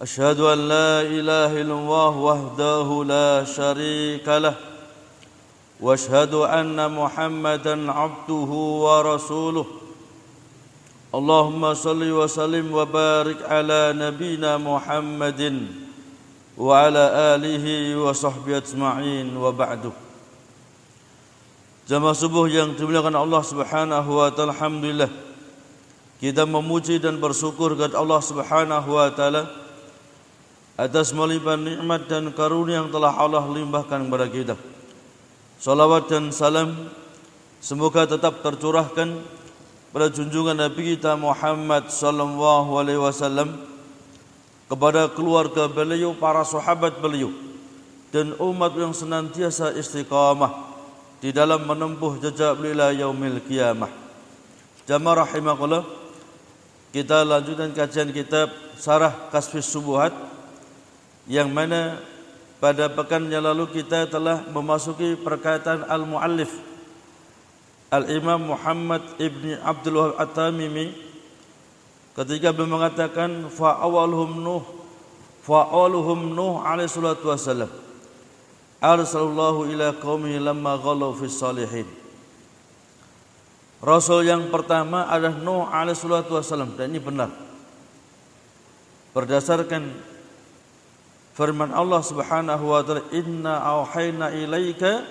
أشهد أن لا إله إلا الله وحده لا شريك له واشهد أن محمدا عبده ورسوله اللهم صل وسلم وبارك على نبينا محمد وعلى آله وصحبه أجمعين وبعد Jamaah subuh yang dimuliakan Allah Subhanahu wa taala alhamdulillah kita memuji dan bersyukur kepada Allah Subhanahu wa taala atas melimpah nikmat dan karunia yang telah Allah limpahkan kepada kita. Salawat dan salam semoga tetap tercurahkan pada junjungan Nabi kita Muhammad sallallahu alaihi wasallam kepada keluarga beliau, para sahabat beliau dan umat yang senantiasa istiqamah di dalam menempuh jejak beliau yaumil qiyamah. Jamaah rahimakumullah kita lanjutkan kajian kitab Sarah Kasfis Subuhat yang mana pada pekan yang lalu kita telah memasuki perkataan al-muallif Al-Imam Muhammad Ibn Abdul Wahab At-Tamimi ketika beliau mengatakan fa awalhum nuh fa awaluhum nuh alaihi salatu wasallam arsalallahu ila qaumihi lamma ghalu fi salihin. Rasul yang pertama adalah Nuh alaihi salatu wasallam dan ini benar. Berdasarkan Firman Allah Subhanahu wa taala, "Inna auhayna ilaika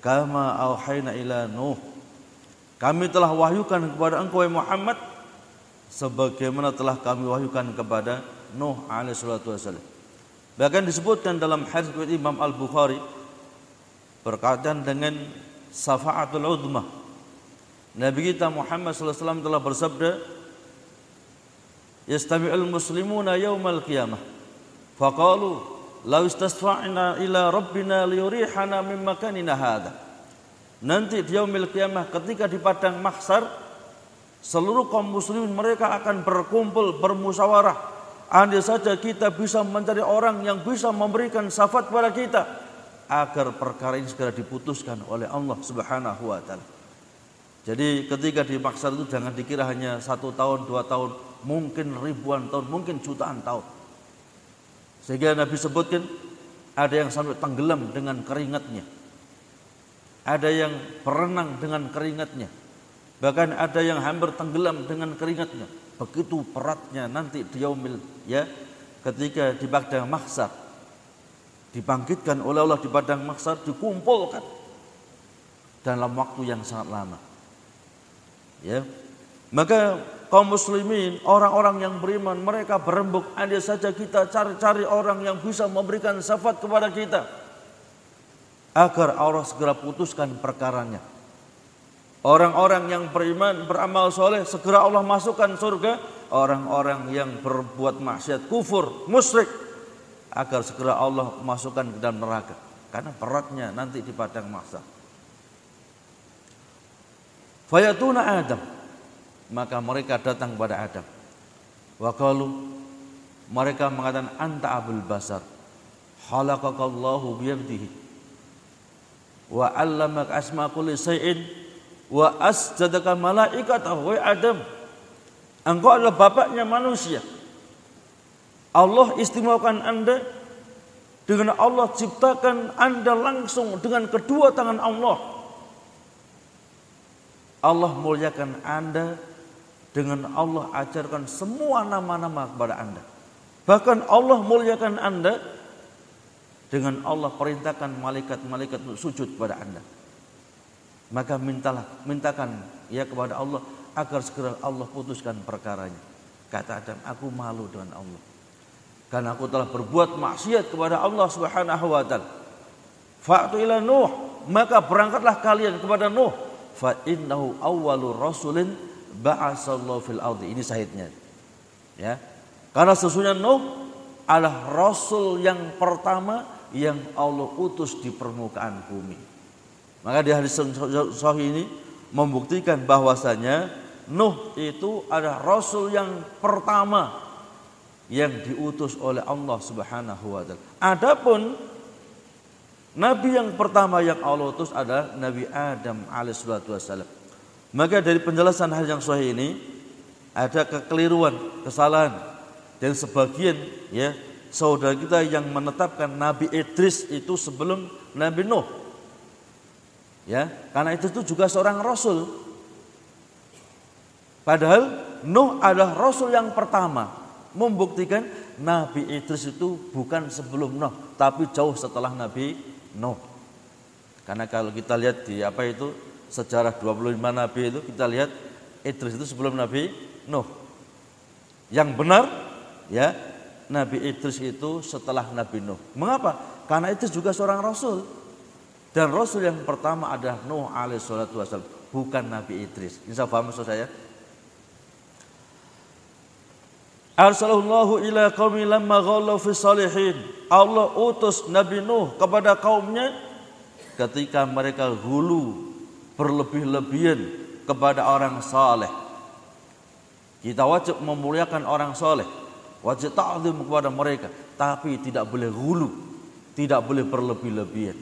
kama auhayna ila Nuh." Kami telah wahyukan kepada engkau Muhammad sebagaimana telah kami wahyukan kepada Nuh alaihi salatu wasallam. Bahkan disebutkan dalam hadis Imam Al-Bukhari berkaitan dengan safaatul udmah. Nabi kita Muhammad sallallahu alaihi wasallam telah bersabda, "Yastami'ul muslimuna yaumal qiyamah." Faqalu law istasfa'na ila rabbina liyurihana min makanina hadha. Nanti di yaumil qiyamah ketika di padang mahsyar seluruh kaum muslimin mereka akan berkumpul bermusyawarah. Andai saja kita bisa mencari orang yang bisa memberikan syafaat kepada kita agar perkara ini segera diputuskan oleh Allah Subhanahu wa taala. Jadi ketika di mahsyar itu jangan dikira hanya satu tahun, dua tahun, mungkin ribuan tahun, mungkin jutaan tahun. Sehingga Nabi sebutkan ada yang sampai tenggelam dengan keringatnya. Ada yang berenang dengan keringatnya. Bahkan ada yang hampir tenggelam dengan keringatnya. Begitu beratnya nanti di yaumil ya ketika di padang mahsyar dibangkitkan oleh Allah di padang mahsyar dikumpulkan dalam waktu yang sangat lama. Ya. Maka kaum muslimin, orang-orang yang beriman, mereka berembuk, ada saja kita cari-cari orang yang bisa memberikan syafaat kepada kita. Agar Allah segera putuskan perkaranya. Orang-orang yang beriman, beramal soleh, segera Allah masukkan surga. Orang-orang yang berbuat maksiat, kufur, musyrik, agar segera Allah masukkan ke dalam neraka. Karena beratnya nanti di padang masa. Fayatuna Adam maka mereka datang kepada Adam. Wa mereka mengatakan anta abul basar. Khalaqakallahu biyadihi. Wa 'allamaka asma kulli syai'in wa asjadaka malaikatahu wa Adam. Engkau adalah bapaknya manusia. Allah istimewakan Anda dengan Allah ciptakan Anda langsung dengan kedua tangan Allah. Allah muliakan Anda dengan Allah ajarkan semua nama-nama kepada Anda. Bahkan Allah muliakan Anda dengan Allah perintahkan malaikat-malaikat untuk sujud kepada Anda. Maka mintalah, mintakan ya kepada Allah agar segera Allah putuskan perkaranya. Kata Adam, aku malu dengan Allah. Karena aku telah berbuat maksiat kepada Allah Subhanahu wa taala. Fa'tu ila Nuh, maka berangkatlah kalian kepada Nuh. Fa innahu awwalur rasulin ba'asallahu fil ardi. Ini sahidnya. Ya. Karena sesungguhnya Nuh adalah rasul yang pertama yang Allah utus di permukaan bumi. Maka di hadis sahih ini membuktikan bahwasanya Nuh itu adalah rasul yang pertama yang diutus oleh Allah Subhanahu wa taala. Adapun nabi yang pertama yang Allah utus adalah Nabi Adam alaihissalatu wassalam. Maka dari penjelasan hal yang sahih ini ada kekeliruan, kesalahan dan sebagian ya saudara kita yang menetapkan Nabi Idris itu sebelum Nabi Nuh. Ya, karena itu itu juga seorang rasul. Padahal Nuh adalah rasul yang pertama, membuktikan Nabi Idris itu bukan sebelum Nuh, tapi jauh setelah Nabi Nuh. Karena kalau kita lihat di apa itu sejarah 25 nabi itu kita lihat Idris itu sebelum Nabi Nuh. Yang benar ya Nabi Idris itu setelah Nabi Nuh. Mengapa? Karena itu juga seorang rasul. Dan rasul yang pertama adalah Nuh alaihi salatu wasallam, bukan Nabi Idris. Insya Allah maksud saya? Arsalallahu ila qaumi lamma ghallu fi salihin. Allah utus Nabi Nuh kepada kaumnya ketika mereka hulu berlebih-lebihan kepada orang saleh. Kita wajib memuliakan orang saleh. Wajib ta'zim kepada mereka tapi tidak boleh hulu tidak boleh berlebih-lebihan.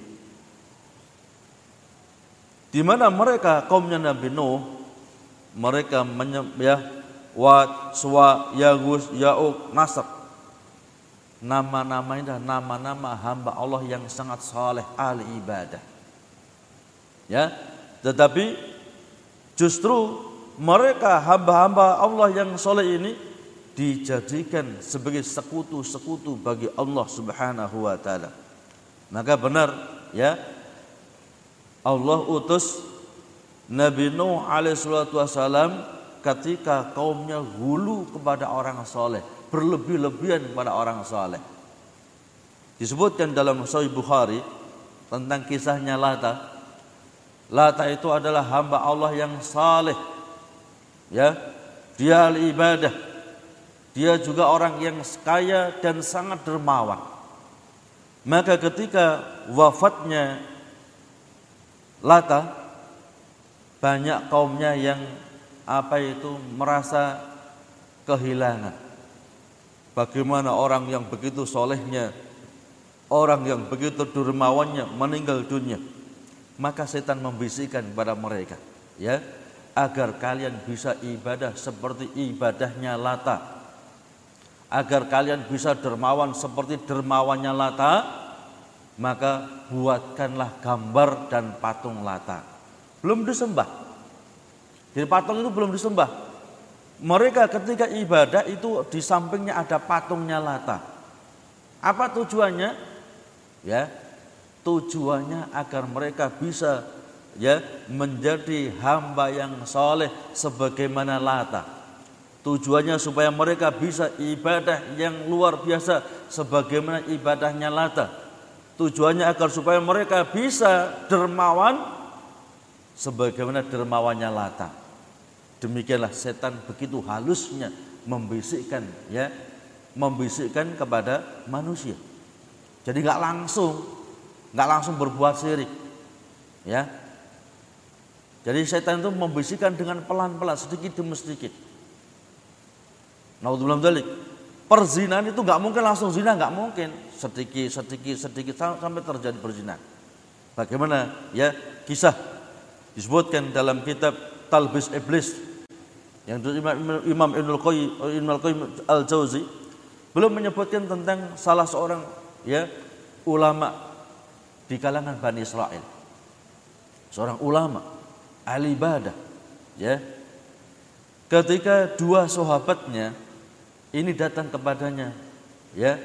Di mana mereka kaumnya Nabi Nuh mereka ya Wat, Suwa, Yagus, Yauk, Nasr. Nama-nama ini nama-nama hamba Allah yang sangat saleh ahli ibadah. Ya tetapi justru mereka hamba-hamba Allah yang soleh ini dijadikan sebagai sekutu-sekutu bagi Allah Subhanahu wa taala. Maka benar ya Allah utus Nabi Nuh alaihi salatu wasalam ketika kaumnya hulu kepada orang soleh, berlebih-lebihan kepada orang soleh. Disebutkan dalam Sahih Bukhari tentang kisahnya Lata. Lata itu adalah hamba Allah yang saleh. Ya, dia ibadah, dia juga orang yang kaya dan sangat dermawan. Maka ketika wafatnya Lata, banyak kaumnya yang apa itu merasa kehilangan. Bagaimana orang yang begitu solehnya, orang yang begitu dermawannya meninggal dunia. Maka setan membisikkan kepada mereka, ya, agar kalian bisa ibadah seperti ibadahnya Lata agar kalian bisa dermawan seperti dermawannya Lata, maka buatkanlah gambar dan patung Lata. Belum disembah. Jadi patung itu belum disembah. Mereka ketika ibadah itu di sampingnya ada patungnya Lata. Apa tujuannya? Ya, tujuannya agar mereka bisa ya menjadi hamba yang soleh sebagaimana Lata. Tujuannya supaya mereka bisa ibadah yang luar biasa sebagaimana ibadahnya Lata. Tujuannya agar supaya mereka bisa dermawan sebagaimana dermawannya Lata. Demikianlah setan begitu halusnya membisikkan ya, membisikkan kepada manusia. Jadi nggak langsung, nggak langsung berbuat syirik, ya. Jadi setan itu membisikkan dengan pelan-pelan sedikit demi sedikit. Naudzubillah. Perzinahan itu nggak mungkin langsung zina, nggak mungkin. Sedikit, sedikit, sedikit sampai terjadi perzinahan. Bagaimana ya kisah disebutkan dalam kitab Talbis Iblis yang Imam, Imam Ibnul Qayyim Al-Jauzi belum menyebutkan tentang salah seorang ya ulama di kalangan Bani Israel. Seorang ulama ahli ibadah ya. Ketika dua sahabatnya ini datang kepadanya ya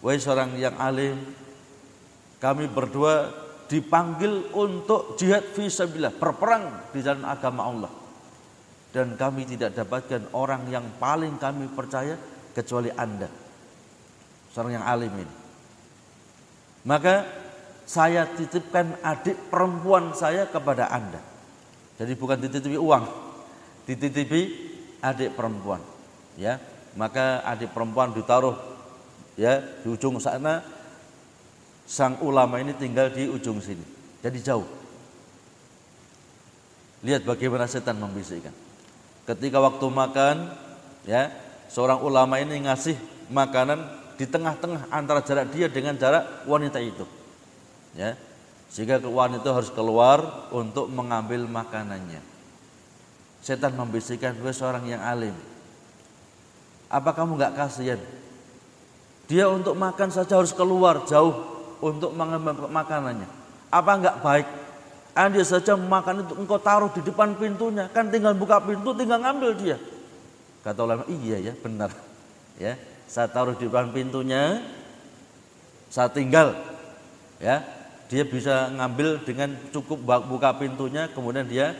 wahai seorang yang alim kami berdua dipanggil untuk jihad fisabilillah berperang di jalan agama Allah dan kami tidak dapatkan orang yang paling kami percaya kecuali anda seorang yang alim ini maka saya titipkan adik perempuan saya kepada anda. Jadi bukan dititipi uang dititipi adik perempuan ya. Maka adik perempuan ditaruh ya di ujung sana. Sang ulama ini tinggal di ujung sini jadi jauh. Lihat bagaimana setan membisikkan. Ketika waktu makan ya seorang ulama ini ngasih makanan di tengah-tengah antara jarak dia dengan jarak wanita itu. Ya. Sehingga wanita harus keluar untuk mengambil makanannya. Setan membisikkan gue seorang yang alim apa kamu nggak kasihan? Dia untuk makan saja harus keluar jauh untuk mengambil makanannya. Apa nggak baik? Anda saja makan itu engkau taruh di depan pintunya kan tinggal buka pintu tinggal ngambil dia. Kata ulama, iya ya benar. Ya, saya taruh di depan pintunya, saya tinggal, ya, dia bisa ngambil dengan cukup buka pintunya, kemudian dia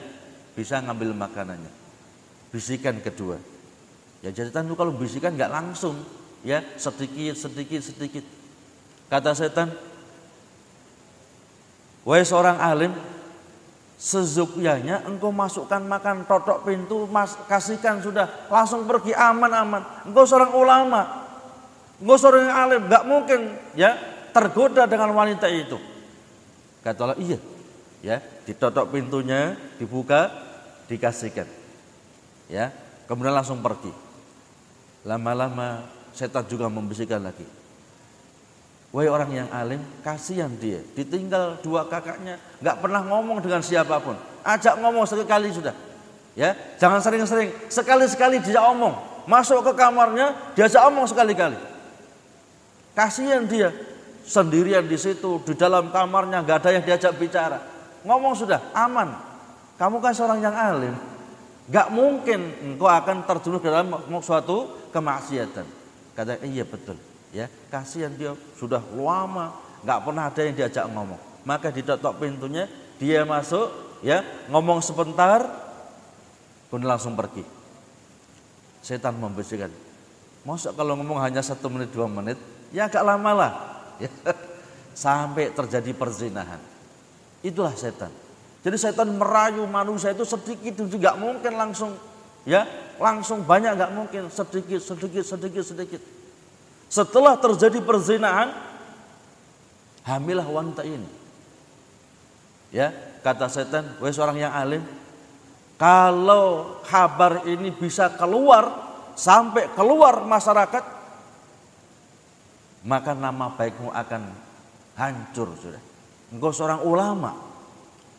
bisa ngambil makanannya. Bisikan kedua. Ya jadi setan kalau bisikan nggak langsung, ya sedikit, sedikit, sedikit. Kata setan, wahai seorang alim, sezukyanya engkau masukkan makan totok pintu mas, kasihkan sudah langsung pergi aman-aman. Engkau seorang ulama engkau seorang yang alim nggak mungkin ya tergoda dengan wanita itu. Kata Allah iya ya ditotok pintunya dibuka dikasihkan ya kemudian langsung pergi. Lama-lama setan juga membisikkan lagi Wahai orang yang alim, kasihan dia. Ditinggal dua kakaknya, nggak pernah ngomong dengan siapa pun. Ajak ngomong sekali sudah. Ya, jangan sering-sering. Sekali-sekali dia omong. Masuk ke kamarnya, diajak omong sekali-kali. Kasihan dia. Sendirian di situ, di dalam kamarnya nggak ada yang diajak bicara. Ngomong sudah, aman. Kamu kan seorang yang alim. Gak mungkin engkau akan terjerumus dalam suatu kemaksiatan. Kata iya betul ya kasihan dia sudah lama nggak pernah ada yang diajak ngomong. Maka ditotok pintunya dia masuk ya ngomong sebentar pun langsung pergi. Setan membisikkan masa kalau ngomong hanya satu menit dua menit ya agak lama lah. Ya. sampai terjadi perzinahan. Itulah setan. Jadi setan merayu manusia itu sedikit itu nggak mungkin langsung ya langsung banyak nggak mungkin. Sedikit sedikit sedikit sedikit setelah terjadi perzinahan, hamilah wanita ini. Ya, kata setan, wahai seorang yang alim, kalau kabar ini bisa keluar sampai keluar masyarakat, maka nama baikmu akan hancur sudah. Engkau seorang ulama,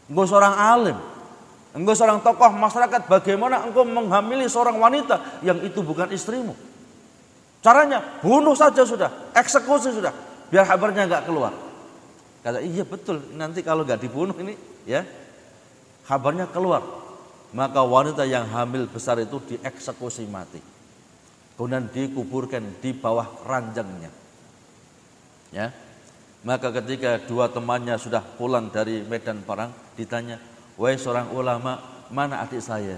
engkau seorang alim, engkau seorang tokoh masyarakat, bagaimana engkau menghamili seorang wanita yang itu bukan istrimu? Caranya bunuh saja sudah, eksekusi sudah, biar kabarnya nggak keluar. Kata iya betul, nanti kalau nggak dibunuh ini ya kabarnya keluar. Maka wanita yang hamil besar itu dieksekusi mati. Kemudian dikuburkan di bawah ranjangnya. Ya. Maka ketika dua temannya sudah pulang dari medan perang, ditanya, "Wahai seorang ulama, mana adik saya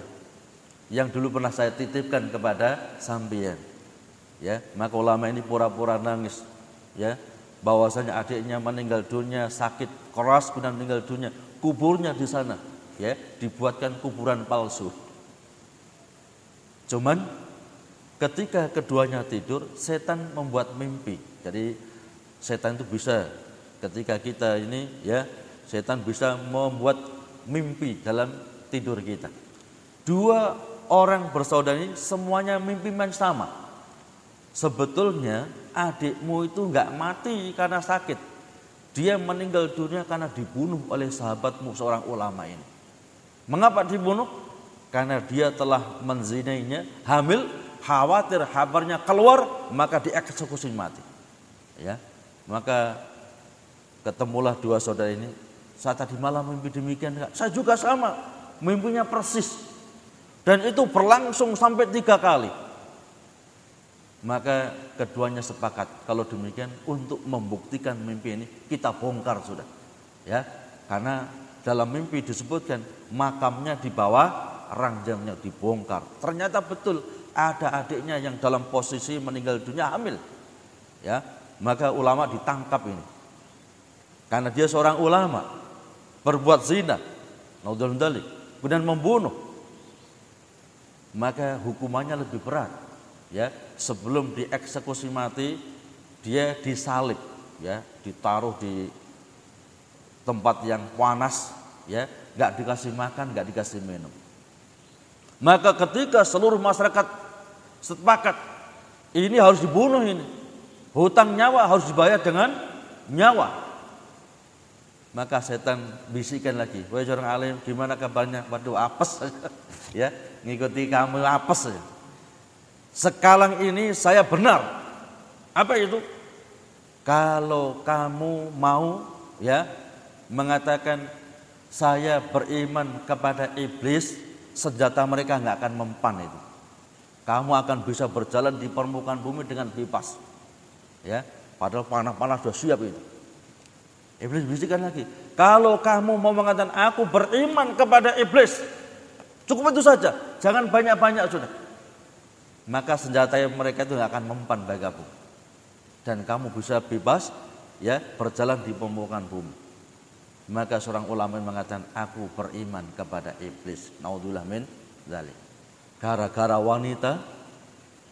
yang dulu pernah saya titipkan kepada sambian?" Ya maka ulama ini pura-pura nangis. Ya bahwasanya adiknya meninggal dunia sakit keras kemudian meninggal dunia. Kuburnya di sana ya dibuatkan kuburan palsu. Cuman ketika keduanya tidur setan membuat mimpi. Jadi setan itu bisa ketika kita ini ya setan bisa membuat mimpi dalam tidur kita. Dua orang bersaudara ini semuanya mimpi yang sama Sebetulnya adikmu itu nggak mati karena sakit. Dia meninggal dunia karena dibunuh oleh sahabatmu seorang ulama ini. Mengapa dibunuh? Karena dia telah menzinainya, hamil, khawatir kabarnya keluar, maka dieksekusi mati. Ya, maka ketemulah dua saudara ini. Saat tadi malam mimpi demikian, saya juga sama, mimpinya persis. Dan itu berlangsung sampai tiga kali. Maka keduanya sepakat kalau demikian untuk membuktikan mimpi ini kita bongkar sudah. Ya, karena dalam mimpi disebutkan makamnya di bawah ranjangnya dibongkar. Ternyata betul ada adiknya yang dalam posisi meninggal dunia hamil. Ya, maka ulama ditangkap ini. Karena dia seorang ulama berbuat zina, naudzubillah, kemudian membunuh. Maka hukumannya lebih berat ya sebelum dieksekusi mati dia disalib ya ditaruh di tempat yang panas ya nggak dikasih makan nggak dikasih minum. Maka ketika seluruh masyarakat sepakat ini harus dibunuh ini hutang nyawa harus dibayar dengan nyawa. Maka setan bisikan lagi wahai orang alim gimana kabarnya? Waduh apes ya ngikuti kamu apes saja sekarang ini saya benar apa itu kalau kamu mau ya mengatakan saya beriman kepada iblis, senjata mereka nggak akan mempan itu. Kamu akan bisa berjalan di permukaan bumi dengan bebas. Ya, padahal panah-panah sudah siap itu. Iblis bisikan lagi, kalau kamu mau mengatakan aku beriman kepada iblis, cukup itu saja, jangan banyak-banyak sudah. Maka senjata mereka itu akan mempan bagi kamu dan kamu bisa bebas ya berjalan di permukaan bumi. Maka seorang ulama mengatakan aku beriman kepada iblis. Naudzubillah min dzalik. Gara-gara wanita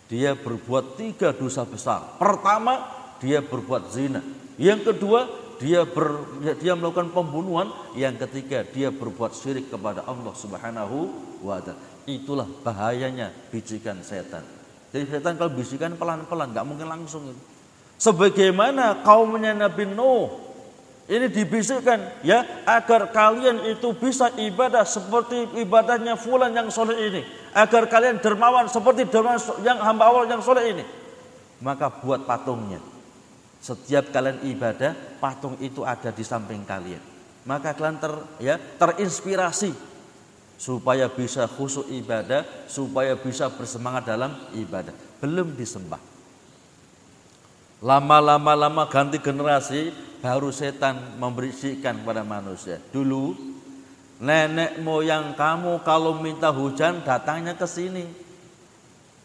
dia berbuat tiga dosa besar. Pertama, dia berbuat zina. Yang kedua, dia ber, dia melakukan pembunuhan. Yang ketiga, dia berbuat syirik kepada Allah Subhanahu wa taala. Itulah bahayanya bisikan setan. Jadi setan kalau bisikan pelan-pelan, nggak mungkin langsung itu. Sebagaimana kaumnya Nabi Nuh ini dibisikkan ya agar kalian itu bisa ibadah seperti ibadahnya fulan yang soleh ini. Agar kalian dermawan seperti dermawan yang hamba Allah yang soleh ini. Maka buat patungnya. Setiap kalian ibadah, patung itu ada di samping kalian. Maka kalian ter, ya, terinspirasi supaya bisa khusyuk ibadah, supaya bisa bersemangat dalam ibadah. Belum disembah. Lama-lama lama ganti generasi baru setan memberisikan kepada manusia. Dulu nenek moyang kamu kalau minta hujan datangnya ke sini.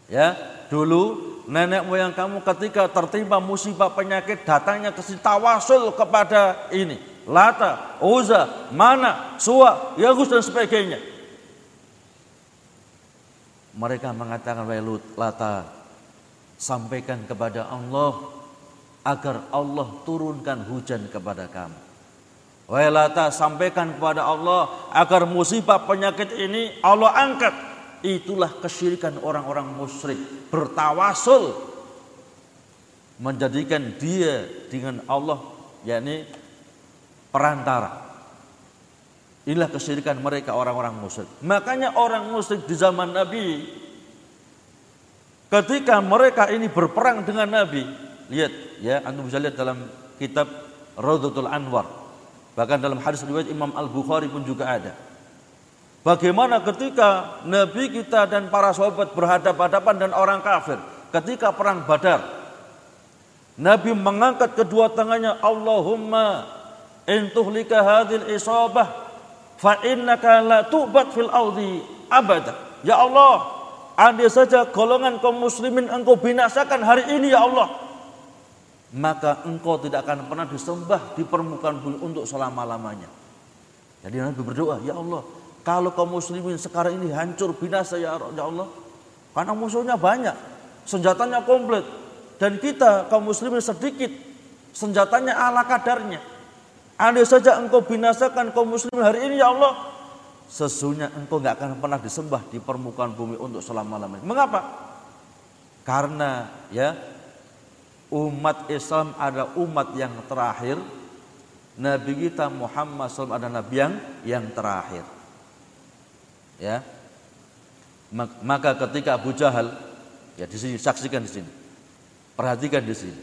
Ya, dulu nenek moyang kamu ketika tertimpa musibah penyakit datangnya ke sini tawasul kepada ini. Lata, Uza, Mana, Suwa, Yagus dan sebagainya. Mereka mengatakan, Wahai Lata, sampaikan kepada Allah agar Allah turunkan hujan kepada kamu. Wailata sampaikan kepada Allah agar musibah penyakit ini Allah angkat. Itulah kesyirikan orang-orang musyrik bertawasul menjadikan dia dengan Allah yakni perantara. Inilah kesyirikan mereka orang-orang musyrik. Makanya orang musyrik di zaman Nabi ketika mereka ini berperang dengan Nabi, Lihat ya, antum bisa lihat dalam kitab Raudhatul Anwar. Bahkan dalam hadis riwayat Imam Al-Bukhari pun juga ada. Bagaimana ketika Nabi kita dan para sahabat berhadapan-hadapan dan orang kafir ketika perang Badar. Nabi mengangkat kedua tangannya, Allahumma intuhlika hadhil isabah fa innaka la tu'bad fil ardi abada. Ya Allah, andai saja golongan kaum muslimin engkau binasakan hari ini ya Allah, maka engkau tidak akan pernah disembah di permukaan bumi untuk selama-lamanya. Jadi Nabi berdoa, ya Allah, kalau kaum muslimin sekarang ini hancur binasa ya, ya Allah, karena musuhnya banyak, senjatanya komplit, dan kita kaum muslimin sedikit, senjatanya ala kadarnya. Andai saja engkau binasakan kaum muslimin hari ini ya Allah, sesungguhnya engkau nggak akan pernah disembah di permukaan bumi untuk selama-lamanya. Mengapa? Karena ya umat Islam ada umat yang terakhir Nabi kita Muhammad SAW ada Nabi yang yang terakhir ya. Maka ketika Abu Jahal ya di sini saksikan di sini perhatikan di sini.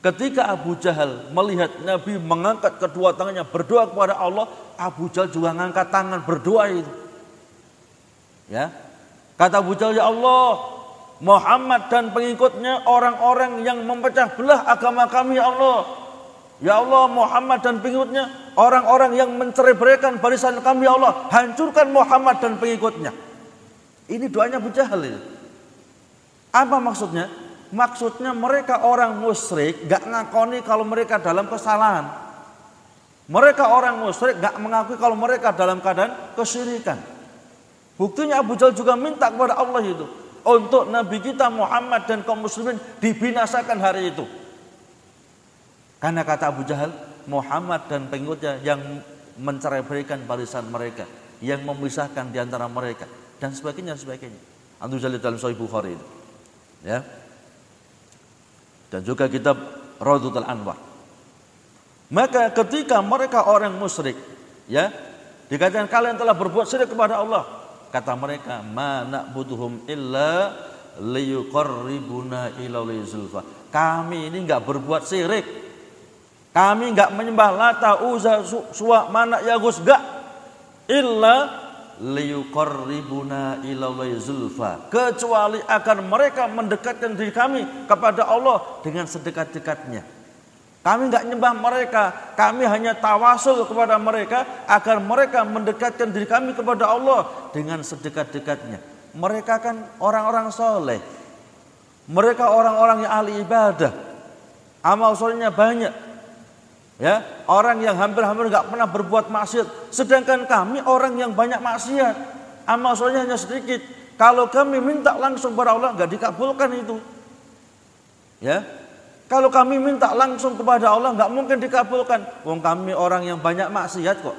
Ketika Abu Jahal melihat Nabi mengangkat kedua tangannya berdoa kepada Allah Abu Jahal juga mengangkat tangan berdoa itu. Ya. Kata Abu Jahal ya Allah Muhammad dan pengikutnya orang-orang yang memecah belah agama kami ya Allah. Ya Allah Muhammad dan pengikutnya orang-orang yang mencerai barisan kami ya Allah. Hancurkan Muhammad dan pengikutnya. Ini doanya Abu Jahal itu. Apa maksudnya? Maksudnya mereka orang musyrik gak ngakoni kalau mereka dalam kesalahan. Mereka orang musyrik gak mengakui kalau mereka dalam keadaan kesyirikan. Buktinya Abu Jahal juga minta kepada Allah itu. untuk Nabi kita Muhammad dan kaum muslimin dibinasakan hari itu. Karena kata Abu Jahal, Muhammad dan pengikutnya yang mencerai berikan barisan mereka, yang memisahkan di antara mereka dan sebagainya sebagainya. Antu jalil dalam Sahih Bukhari itu. Ya. Dan juga kitab Raudhatul Anwar. Maka ketika mereka orang musyrik, ya, dikatakan kalian telah berbuat syirik kepada Allah, kata mereka, "Ma butuhum illa liyuqarribuna ila zulfa." Kami ini enggak berbuat syirik. Kami enggak menyembah Lata, Uza, Suwa, Mana, Yagus, enggak. Illa liyuqarribuna ilallahi zulfa kecuali akan mereka mendekatkan diri kami kepada Allah dengan sedekat-dekatnya. Kami nggak nyembah mereka. Kami hanya tawasul kepada mereka agar mereka mendekatkan diri kami kepada Allah dengan sedekat-dekatnya. Mereka kan orang-orang soleh. Mereka orang-orang yang ahli ibadah. Amal solehnya banyak Ya, orang yang hampir-hampir nggak pernah berbuat maksiat, sedangkan kami orang yang banyak maksiat, amal solehnya hanya sedikit. Kalau kami minta langsung kepada Allah nggak dikabulkan itu. Ya, kalau kami minta langsung kepada Allah nggak mungkin dikabulkan. Wong kami orang yang banyak maksiat kok.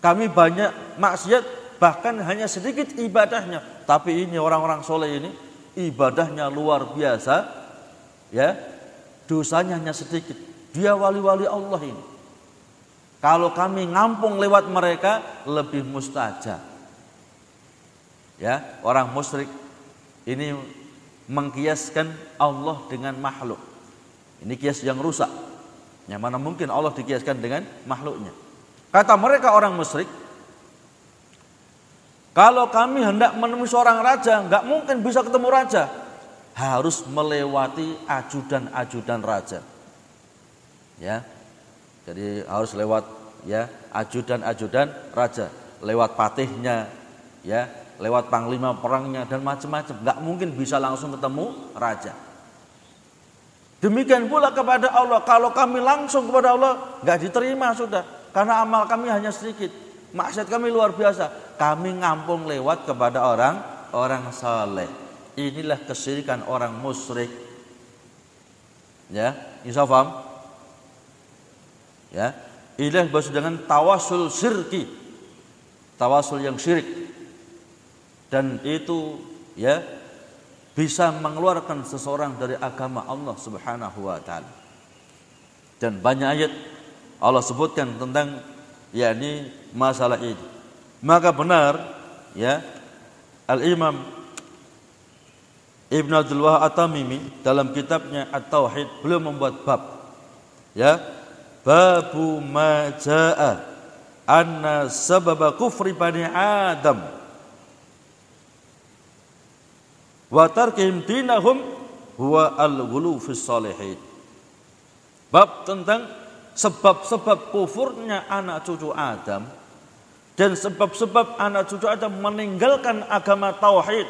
Kami banyak maksiat bahkan hanya sedikit ibadahnya. Tapi ini orang-orang soleh ini ibadahnya luar biasa. Ya, dosanya hanya sedikit. Dia wali-wali Allah ini. Kalau kami ngampung lewat mereka lebih mustajab. Ya, orang musyrik ini mengkiaskan Allah dengan makhluk. Ini kias yang rusak. Yang mana mungkin Allah dikiaskan dengan makhluknya. Kata mereka orang musyrik, kalau kami hendak menemui seorang raja, nggak mungkin bisa ketemu raja. Harus melewati ajudan-ajudan raja ya. Jadi harus lewat ya ajudan-ajudan raja. Lewat patihnya ya. Lewat panglima perangnya dan macam-macam. Nggak mungkin bisa langsung ketemu raja. Demikian pula kepada Allah. Kalau kami langsung kepada Allah nggak diterima sudah. Karena amal kami hanya sedikit. Maksud kami luar biasa. Kami ngampung lewat kepada orang orang saleh. Inilah kesyirikan orang musyrik. Ya insya Allah Ya, inilah bahasa dengan tawasul sirki. Tawasul yang syirik. Dan itu ya bisa mengeluarkan seseorang dari agama Allah Subhanahu wa taala. Dan banyak ayat Allah sebutkan tentang yakni masalah ini. Maka benar ya Al-Imam Ibn Abdul Wahab At-Tamimi dalam kitabnya At-Tauhid beliau membuat bab ya babu ma jaa anna sababa kufri bani Adam. Wa tarkihim dinahum huwa al-ghulu fi salihin. Bab tentang sebab-sebab kufurnya anak cucu Adam dan sebab-sebab anak cucu Adam meninggalkan agama tauhid,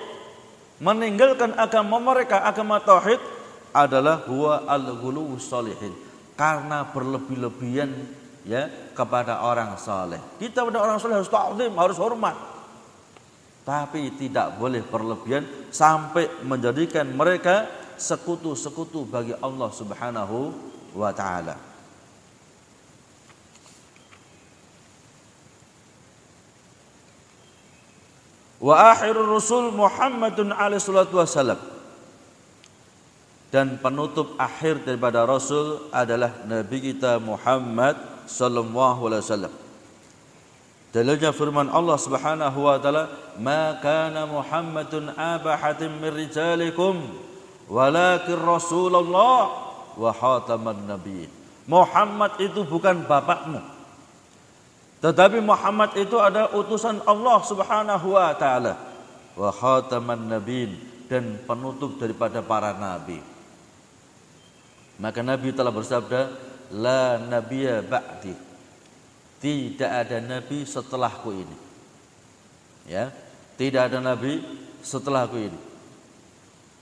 meninggalkan agama mereka agama tauhid adalah huwa al-ghulu salihin karena berlebih-lebihan ya kepada orang saleh. Kita pada orang saleh harus ta'zim, harus hormat. Tapi tidak boleh berlebihan sampai menjadikan mereka sekutu-sekutu bagi Allah Subhanahu wa taala. Wa akhirur rusul Muhammadun alaihi salatu wasallam dan penutup akhir daripada Rasul adalah Nabi kita Muhammad sallallahu alaihi wasallam. Dalilnya firman Allah Subhanahu wa taala, "Ma kana Muhammadun aba hatim min rijalikum, walakin Rasulullah wa khataman nabiyyin." Muhammad itu bukan bapakmu. Tetapi Muhammad itu adalah utusan Allah Subhanahu wa taala wa khataman nabiyyin dan penutup daripada para nabi. Maka Nabi telah bersabda, La nabiya ba'di. Tidak ada nabi setelahku ini. Ya, tidak ada nabi setelahku ini.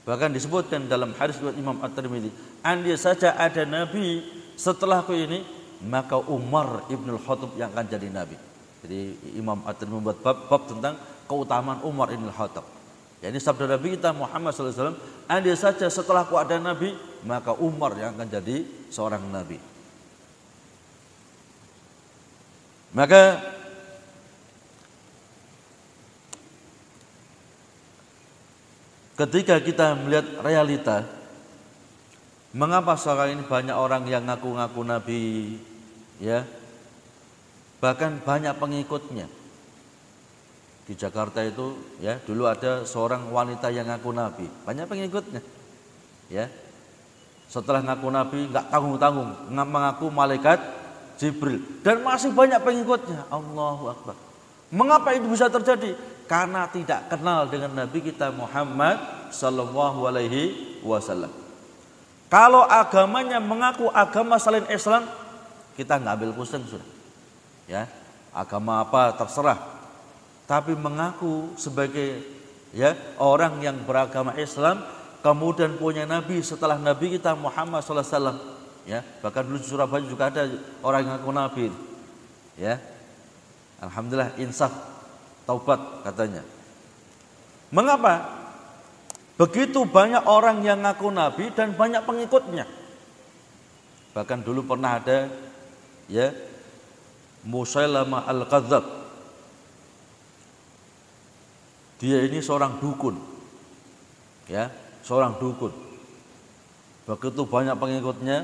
Bahkan disebutkan dalam hadis buat Imam At-Tirmidzi, andai saja ada nabi setelahku ini, maka Umar Ibn Khattab yang akan jadi nabi. Jadi Imam At-Tirmidzi membuat bab, bab tentang keutamaan Umar Ibn Khattab. Ya, ini sabda Nabi kita Muhammad SAW. Andai saja setelah aku ada Nabi, maka Umar yang akan jadi seorang Nabi. Maka ketika kita melihat realita, mengapa sekarang ini banyak orang yang ngaku-ngaku Nabi, ya, bahkan banyak pengikutnya. Di Jakarta itu ya dulu ada seorang wanita yang ngaku nabi. Banyak pengikutnya ya setelah ngaku nabi nggak tanggung tanggung mengaku malaikat Jibril. Dan masih banyak pengikutnya. Allahu Akbar. Mengapa itu bisa terjadi? Karena tidak kenal dengan Nabi kita Muhammad Sallallahu Alaihi Wasallam. Kalau agamanya mengaku agama selain Islam kita nggak ambil pusing sudah. Ya agama apa terserah. Tapi mengaku sebagai ya orang yang beragama Islam kemudian punya nabi setelah nabi kita Muhammad SAW ya. Bahkan dulu di Surabaya juga ada orang yang ngaku nabi ya. Alhamdulillah insaf taubat katanya. Mengapa? Begitu banyak orang yang ngaku nabi dan banyak pengikutnya. Bahkan dulu pernah ada ya Musailamah al-Kadzab dia ini seorang dukun. Ya, seorang dukun. Begitu banyak pengikutnya,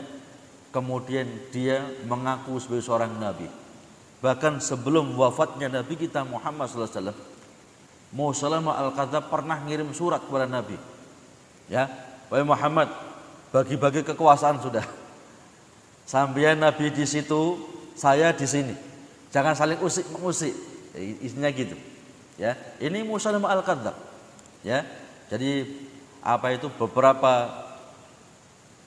kemudian dia mengaku sebagai seorang nabi. Bahkan sebelum wafatnya Nabi kita Muhammad SAW, Musalamah Al-Kadzab pernah ngirim surat kepada Nabi. Ya, Wahai Muhammad, bagi-bagi kekuasaan sudah. Sampai Nabi di situ, saya di sini. Jangan saling usik mengusik. Isinya gitu. Ya, ini Musalimah al-Kadzab. Ya. Jadi apa itu? Beberapa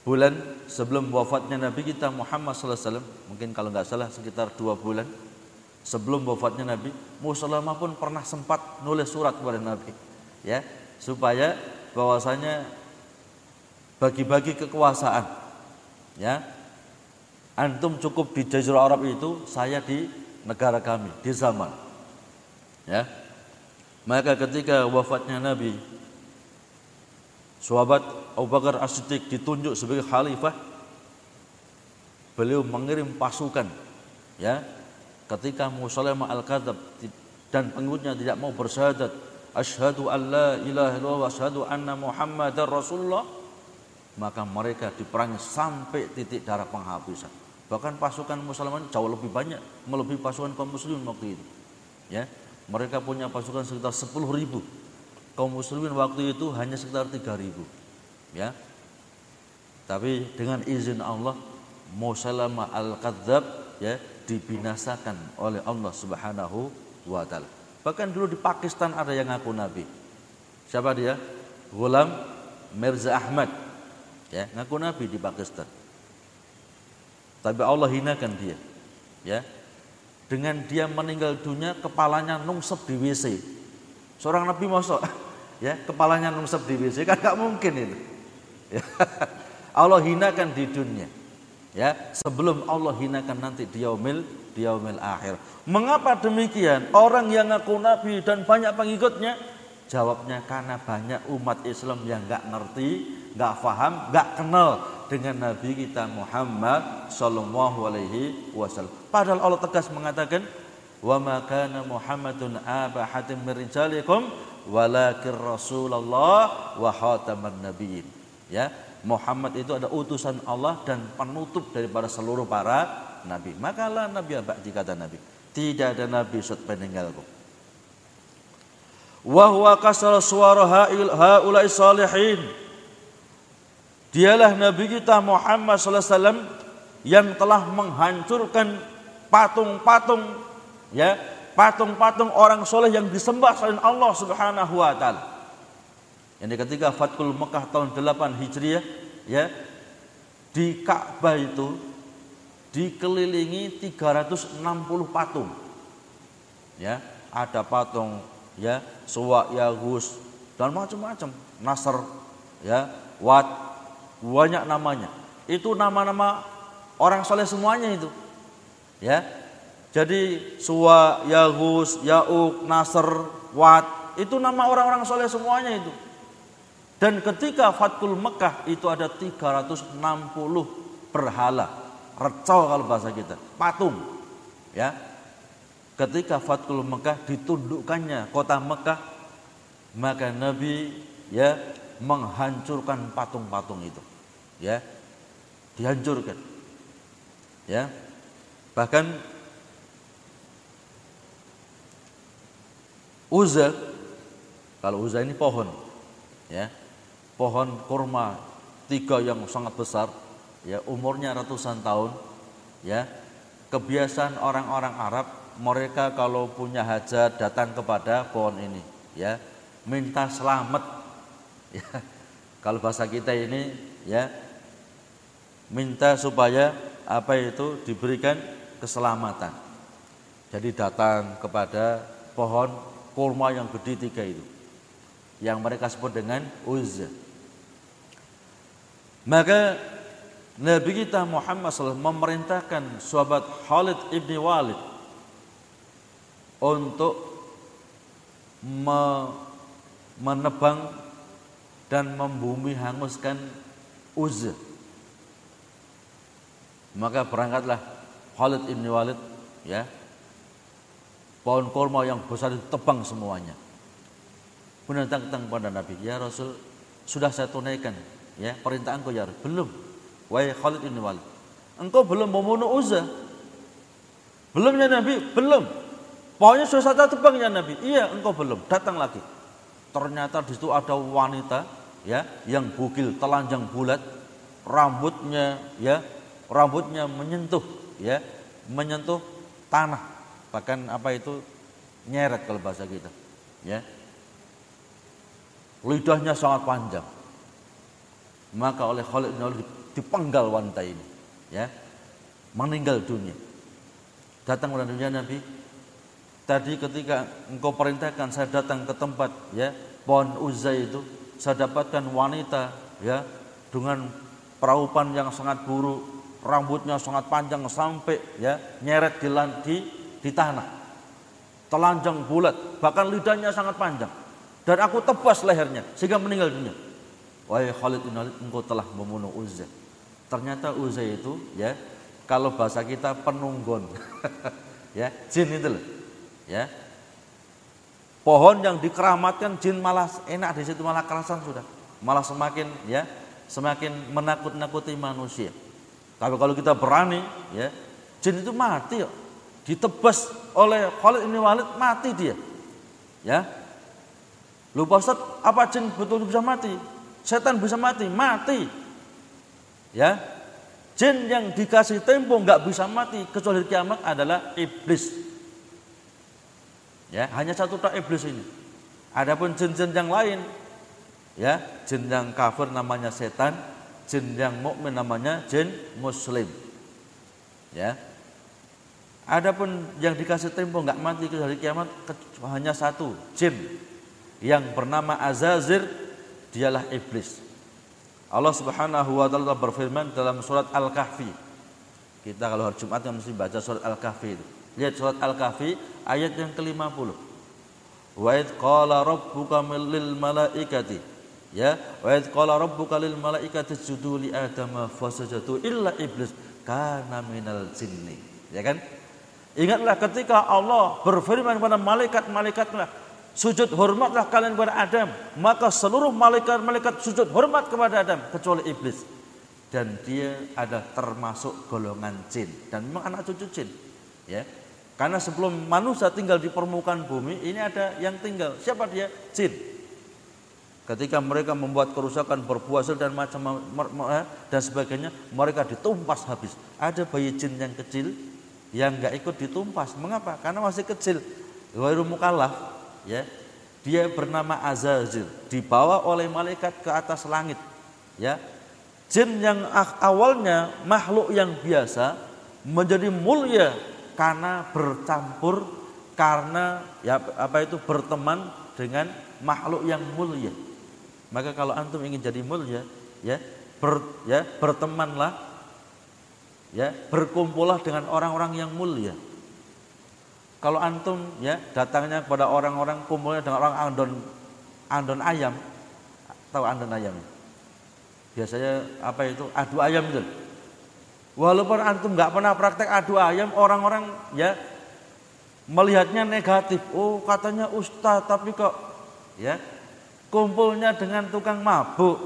bulan sebelum wafatnya Nabi kita Muhammad SAW mungkin kalau nggak salah sekitar dua bulan sebelum wafatnya Nabi Musalamah pun pernah sempat nulis surat kepada Nabi ya supaya bahwasanya bagi-bagi kekuasaan ya antum cukup di Jazirah Arab itu saya di negara kami di zaman ya. Maka ketika wafatnya Nabi Sahabat Abu Bakar As-Siddiq ditunjuk sebagai khalifah. Beliau mengirim pasukan ya ketika Musalamah Al-Kadzab dan pengikutnya tidak mau bersyahadat asyhadu an la ilaha illallah wa asyhadu anna muhammadar rasulullah maka mereka diperangi sampai titik darah penghabisan. Bahkan pasukan Musalamah jauh lebih banyak melebihi pasukan kaum muslimin waktu itu ya. Mereka punya pasukan sekitar 10 ribu. Kaum muslimin waktu itu hanya sekitar 3 ribu. Ya. Tapi dengan izin Allah, Musalamah al-Kadzab ya dibinasakan oleh Allah Subhanahu wa taala. Bahkan dulu di Pakistan ada yang ngaku nabi. Siapa dia? Ghulam Mirza Ahmad. Ya, ngaku nabi di Pakistan. Tapi Allah hinakan dia. Ya, dengan dia meninggal dunia kepalanya nungsep di WC. Seorang Nabi mosok ya kepalanya nungsep di WC kan gak mungkin itu. Ya. Allah hinakan di dunia. Ya, sebelum Allah hinakan nanti di yaumil di yaumil akhir. Mengapa demikian? Orang yang ngaku nabi dan banyak pengikutnya Jawabnya karena banyak umat Islam yang nggak ngerti, nggak faham, nggak kenal dengan Nabi kita Muhammad Sallallahu Alaihi Wasallam. Padahal Allah tegas mengatakan, wa kana Muhammadun aba hatim merijalikum walakin Rasulullah wa khataman nabiyyin. Ya, Muhammad itu ada utusan Allah dan penutup daripada seluruh para nabi. Makalah nabi abad kata nabi. Tidak ada nabi setelah meninggalku wa huwa kasal suara haulai salihin dialah nabi kita Muhammad sallallahu alaihi wasallam yang telah menghancurkan patung-patung ya patung-patung orang soleh yang disembah selain Allah Subhanahu wa taala. Ini ketika Fathul Mekah tahun 8 Hijriah ya di Ka'bah itu dikelilingi 360 patung. Ya, ada patung ya Suwa Yagus dan macam-macam Nasr ya Wat banyak namanya itu nama-nama orang soleh semuanya itu ya jadi Suwa Yagus Yauk Nasr Wat itu nama orang-orang soleh semuanya itu. Dan ketika Fatkul Mekah itu ada 360 berhala, recau kalau bahasa kita, patung. Ya. Ketika Fatkul Mekah ditundukkannya kota Mekah, maka Nabi ya menghancurkan patung-patung itu. Ya. Dihancurkan. Ya. Bahkan Uzza. Kalau Uzza ini pohon ya. Pohon kurma tiga yang sangat besar ya umurnya ratusan tahun ya. Kebiasaan orang-orang Arab mereka kalau punya hajat datang kepada pohon ini ya. Minta selamat ya. Kalau bahasa kita ini ya minta supaya apa itu diberikan keselamatan. Jadi datang kepada pohon kurma yang gede tiga itu yang mereka sebut dengan Uzza maka Nabi kita Muhammad SAW memerintahkan sahabat Khalid ibni Walid untuk me menebang dan membumi hanguskan Uzza. Maka berangkatlah Khalid ibni Walid ya pohon kurma yang besar ditebang semuanya. Kemudian datang kepada Nabi, ya Rasul, sudah saya tunaikan ya perintah engkau ya belum. Wahai Khalid bin Walid, engkau belum membunuh Uzza. Belum ya Nabi, belum. Pokoknya sudah saya tebang ya Nabi. Iya, engkau belum. Datang lagi. Ternyata di situ ada wanita ya yang bugil, telanjang bulat, rambutnya ya, rambutnya menyentuh ya, menyentuh tanah bahkan apa itu nyeret kalau bahasa kita ya. Lidahnya sangat panjang. Maka oleh Khalid bin Walid dipenggal wanita ini ya. Meninggal dunia. Datang kepada dunia Nabi. Tadi ketika engkau perintahkan saya datang ke tempat ya. Pohon Uzza itu saya dapatkan wanita ya dengan peraupan yang sangat buruk rambutnya sangat panjang sampai ya nyeret di, di di tanah. Telanjang bulat, bahkan lidahnya sangat panjang. Dan aku tebas lehernya sehingga meninggal dunia. Wahai Khalid bin Walid, engkau telah membunuh Uzza. Ternyata Uzza itu ya, kalau bahasa kita penunggon. ya, jin itu loh. Ya. Pohon yang dikeramatkan jin malah enak di situ malah kerasan sudah. Malah semakin ya, semakin menakut-nakuti manusia. Tapi kalau kita berani ya, jin itu mati ya ditebas oleh Khalid bin Walid mati dia. Ya. Lupa Ustaz, apa jin betul bisa mati? Setan bisa mati, mati. Ya. Jin yang dikasih tempo nggak bisa mati kecuali kiamat adalah iblis. Ya, hanya satu tak iblis ini. Adapun jin-jin yang lain, ya, jin yang kafir namanya setan, jin yang mukmin namanya jin muslim. Ya, Adapun yang dikasih tempo nggak mati ke hari kiamat hanya satu jin yang bernama Azazir dialah iblis. Allah Subhanahu wa taala berfirman dalam surat Al-Kahfi. Kita kalau hari Jumat kan mesti baca surat Al-Kahfi itu. Lihat surat Al-Kahfi ayat yang ke-50. Wa id qala rabbuka lil malaikati ya wa id qala rabbuka lil malaikati isjudu li adama fasajadu illa iblis kana minal jinni. Ya kan? Ingatlah ketika Allah berfirman kepada malaikat-malaikatnya, sujud hormatlah kalian kepada Adam. Maka seluruh malaikat-malaikat sujud hormat kepada Adam kecuali iblis. Dan dia ada termasuk golongan jin dan memang anak cucu jin. Ya. Karena sebelum manusia tinggal di permukaan bumi, ini ada yang tinggal. Siapa dia? Jin. Ketika mereka membuat kerusakan berpuasa dan macam eh, dan sebagainya, mereka ditumpas habis. Ada bayi jin yang kecil yang nggak ikut ditumpas. Mengapa? Karena masih kecil. Ghairu mukallaf, ya. Dia bernama Azazil, dibawa oleh malaikat ke atas langit. Ya. Jin yang awalnya makhluk yang biasa menjadi mulia karena bercampur karena ya apa itu berteman dengan makhluk yang mulia. Maka kalau antum ingin jadi mulia, ya, ber, ya bertemanlah ya berkumpullah dengan orang-orang yang mulia Kalau antum ya datangnya kepada orang-orang kumpulnya dengan orang andon andon ayam, tahu andon ayam? Biasanya apa itu adu ayam itu. Walaupun antum nggak pernah praktek adu ayam, orang-orang ya melihatnya negatif. Oh katanya ustaz tapi kok ya kumpulnya dengan tukang mabuk,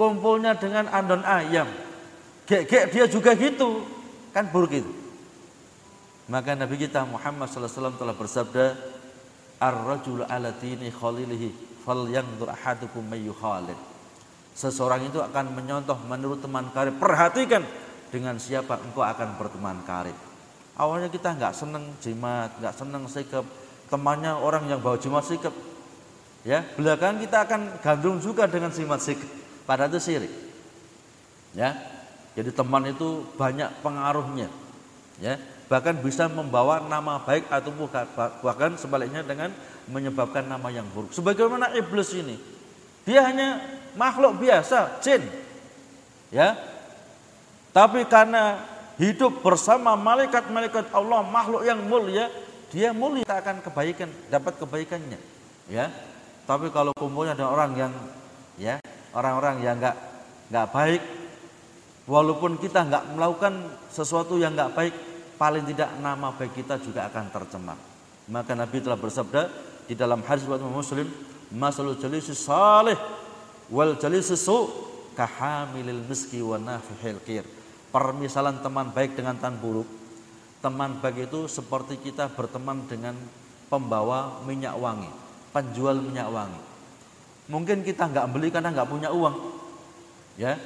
kumpulnya dengan andon ayam. Gek-gek dia juga gitu, kan buruk itu. Maka Nabi kita Muhammad SAW telah bersabda, Ar-rajul ala dini khalilihi fal yandur ahadukum mayu khalid. Seseorang itu akan menyontoh menurut teman karib. Perhatikan dengan siapa engkau akan berteman karib. Awalnya kita nggak seneng jimat, nggak seneng sikap. Temannya orang yang bawa jimat sikap. Ya, belakangan kita akan gandrung juga dengan jimat sikap. Padahal itu sirik. Ya, jadi teman itu banyak pengaruhnya. Ya, bahkan bisa membawa nama baik atau bahkan sebaliknya dengan menyebabkan nama yang buruk. Sebagaimana iblis ini, dia hanya makhluk biasa, jin. Ya. Tapi karena hidup bersama malaikat-malaikat Allah, makhluk yang mulia, dia mulia tak akan kebaikan, dapat kebaikannya. Ya. Tapi kalau kumpulnya ada orang yang ya, orang-orang yang enggak enggak baik, walaupun kita enggak melakukan sesuatu yang enggak baik, paling tidak nama baik kita juga akan tercemar. Maka Nabi telah bersabda di dalam hadis riwayat Muslim, "Masalul jalisi salih wal jalisi su kahamilil miski wa nafihil qir." Permisalan teman baik dengan tan buruk. Teman baik itu seperti kita berteman dengan pembawa minyak wangi, penjual minyak wangi. Mungkin kita nggak beli karena nggak punya uang, ya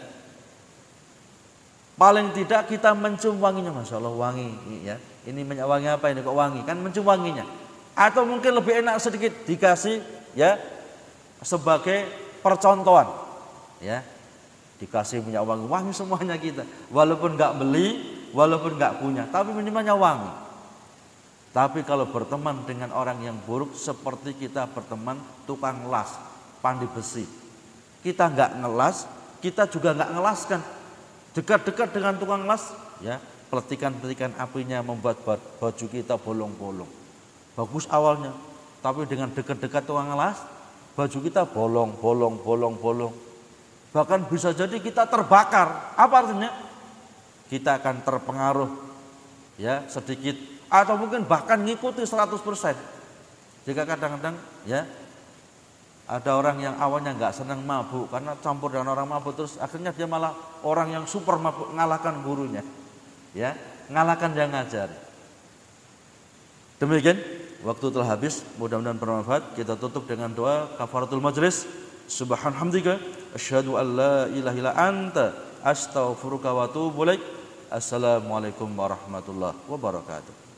Paling tidak kita mencium wanginya, masya Allah wangi, ya. Ini minyak wangi apa ini kok wangi? Kan mencium wanginya. Atau mungkin lebih enak sedikit dikasih, ya, sebagai percontohan, ya. Dikasih minyak wangi, wangi semuanya kita. Walaupun nggak beli, walaupun nggak punya, tapi minimalnya wangi. Tapi kalau berteman dengan orang yang buruk seperti kita berteman tukang las, pandi besi. Kita nggak ngelas, kita juga nggak ngelaskan Dekat-dekat dengan tukang las, ya, peletikan-peletikan apinya membuat baju kita bolong-bolong. Bagus awalnya, tapi dengan dekat-dekat tukang las, baju kita bolong, bolong, bolong, bolong. Bahkan bisa jadi kita terbakar. Apa artinya? Kita akan terpengaruh ya sedikit atau mungkin bahkan ngikuti 100%. Jika kadang-kadang ya ada orang yang awalnya nggak senang mabuk karena campur dengan orang mabuk terus akhirnya dia malah orang yang super mabuk ngalahkan gurunya. Ya, ngalahkan yang ngajar. Demikian waktu telah habis, mudah-mudahan bermanfaat. Kita tutup dengan doa kafaratul majlis. Subhanallah, asyhadu an la ilaha illa anta astaghfiruka wa atubu ilaik. Assalamualaikum warahmatullahi wabarakatuh.